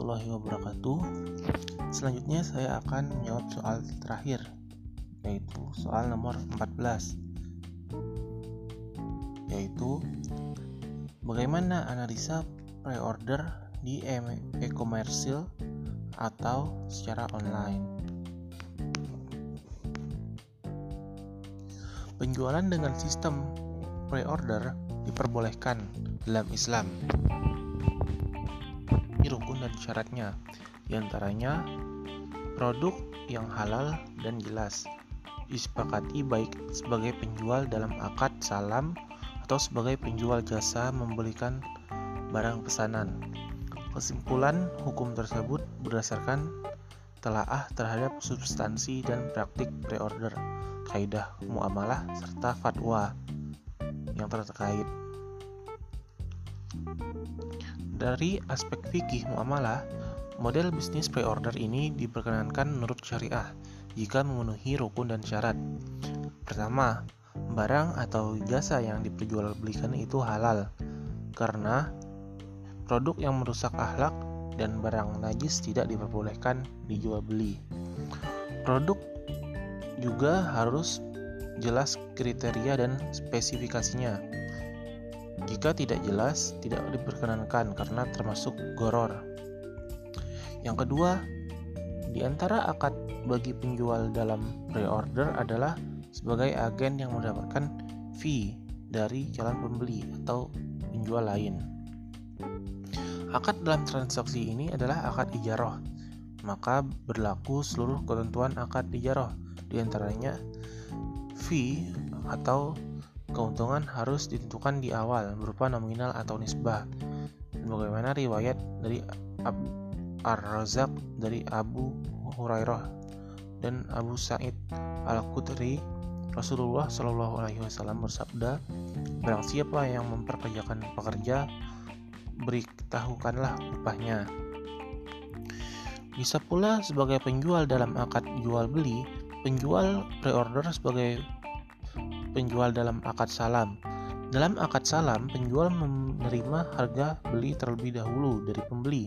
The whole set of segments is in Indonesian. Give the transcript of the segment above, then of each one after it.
warahmatullahi wabarakatuh. Selanjutnya saya akan menjawab soal terakhir yaitu soal nomor 14 yaitu bagaimana analisa pre-order di e-commerce atau secara online. Penjualan dengan sistem pre-order diperbolehkan dalam Islam dan syaratnya, di antaranya produk yang halal dan jelas, disepakati baik sebagai penjual dalam akad salam atau sebagai penjual jasa membelikan barang pesanan. Kesimpulan hukum tersebut berdasarkan telaah terhadap substansi dan praktik pre-order, kaidah muamalah serta fatwa yang terkait. Dari aspek fikih muamalah, model bisnis pre-order ini diperkenankan menurut syariah jika memenuhi rukun dan syarat. Pertama, barang atau jasa yang diperjualbelikan itu halal karena produk yang merusak akhlak dan barang najis tidak diperbolehkan dijual beli. Produk juga harus jelas kriteria dan spesifikasinya jika tidak jelas, tidak diperkenankan karena termasuk goror. Yang kedua, di antara akad bagi penjual dalam pre-order adalah sebagai agen yang mendapatkan fee dari calon pembeli atau penjual lain. Akad dalam transaksi ini adalah akad ijaroh, maka berlaku seluruh ketentuan akad ijaroh, di antaranya fee atau keuntungan harus ditentukan di awal berupa nominal atau nisbah. Bagaimana riwayat dari Ar-Razak dari Abu Hurairah dan Abu Sa'id Al-Khudri Rasulullah Shallallahu Alaihi Wasallam bersabda, barang siapa yang memperkerjakan pekerja, beritahukanlah upahnya. Bisa pula sebagai penjual dalam akad jual beli, penjual pre-order sebagai penjual dalam akad salam. Dalam akad salam, penjual menerima harga beli terlebih dahulu dari pembeli.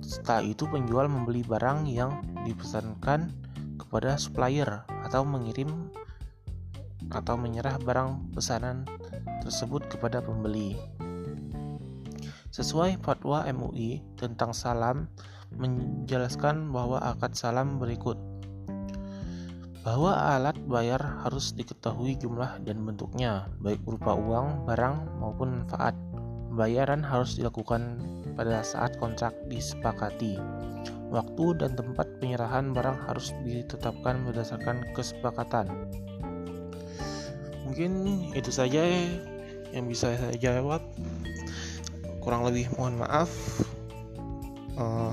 Setelah itu penjual membeli barang yang dipesankan kepada supplier atau mengirim atau menyerah barang pesanan tersebut kepada pembeli. Sesuai fatwa MUI tentang salam menjelaskan bahwa akad salam berikut bahwa alat bayar harus diketahui jumlah dan bentuknya, baik berupa uang, barang, maupun manfaat. Pembayaran harus dilakukan pada saat kontrak disepakati. Waktu dan tempat penyerahan barang harus ditetapkan berdasarkan kesepakatan. Mungkin itu saja yang bisa saya jawab. Kurang lebih mohon maaf. Uh,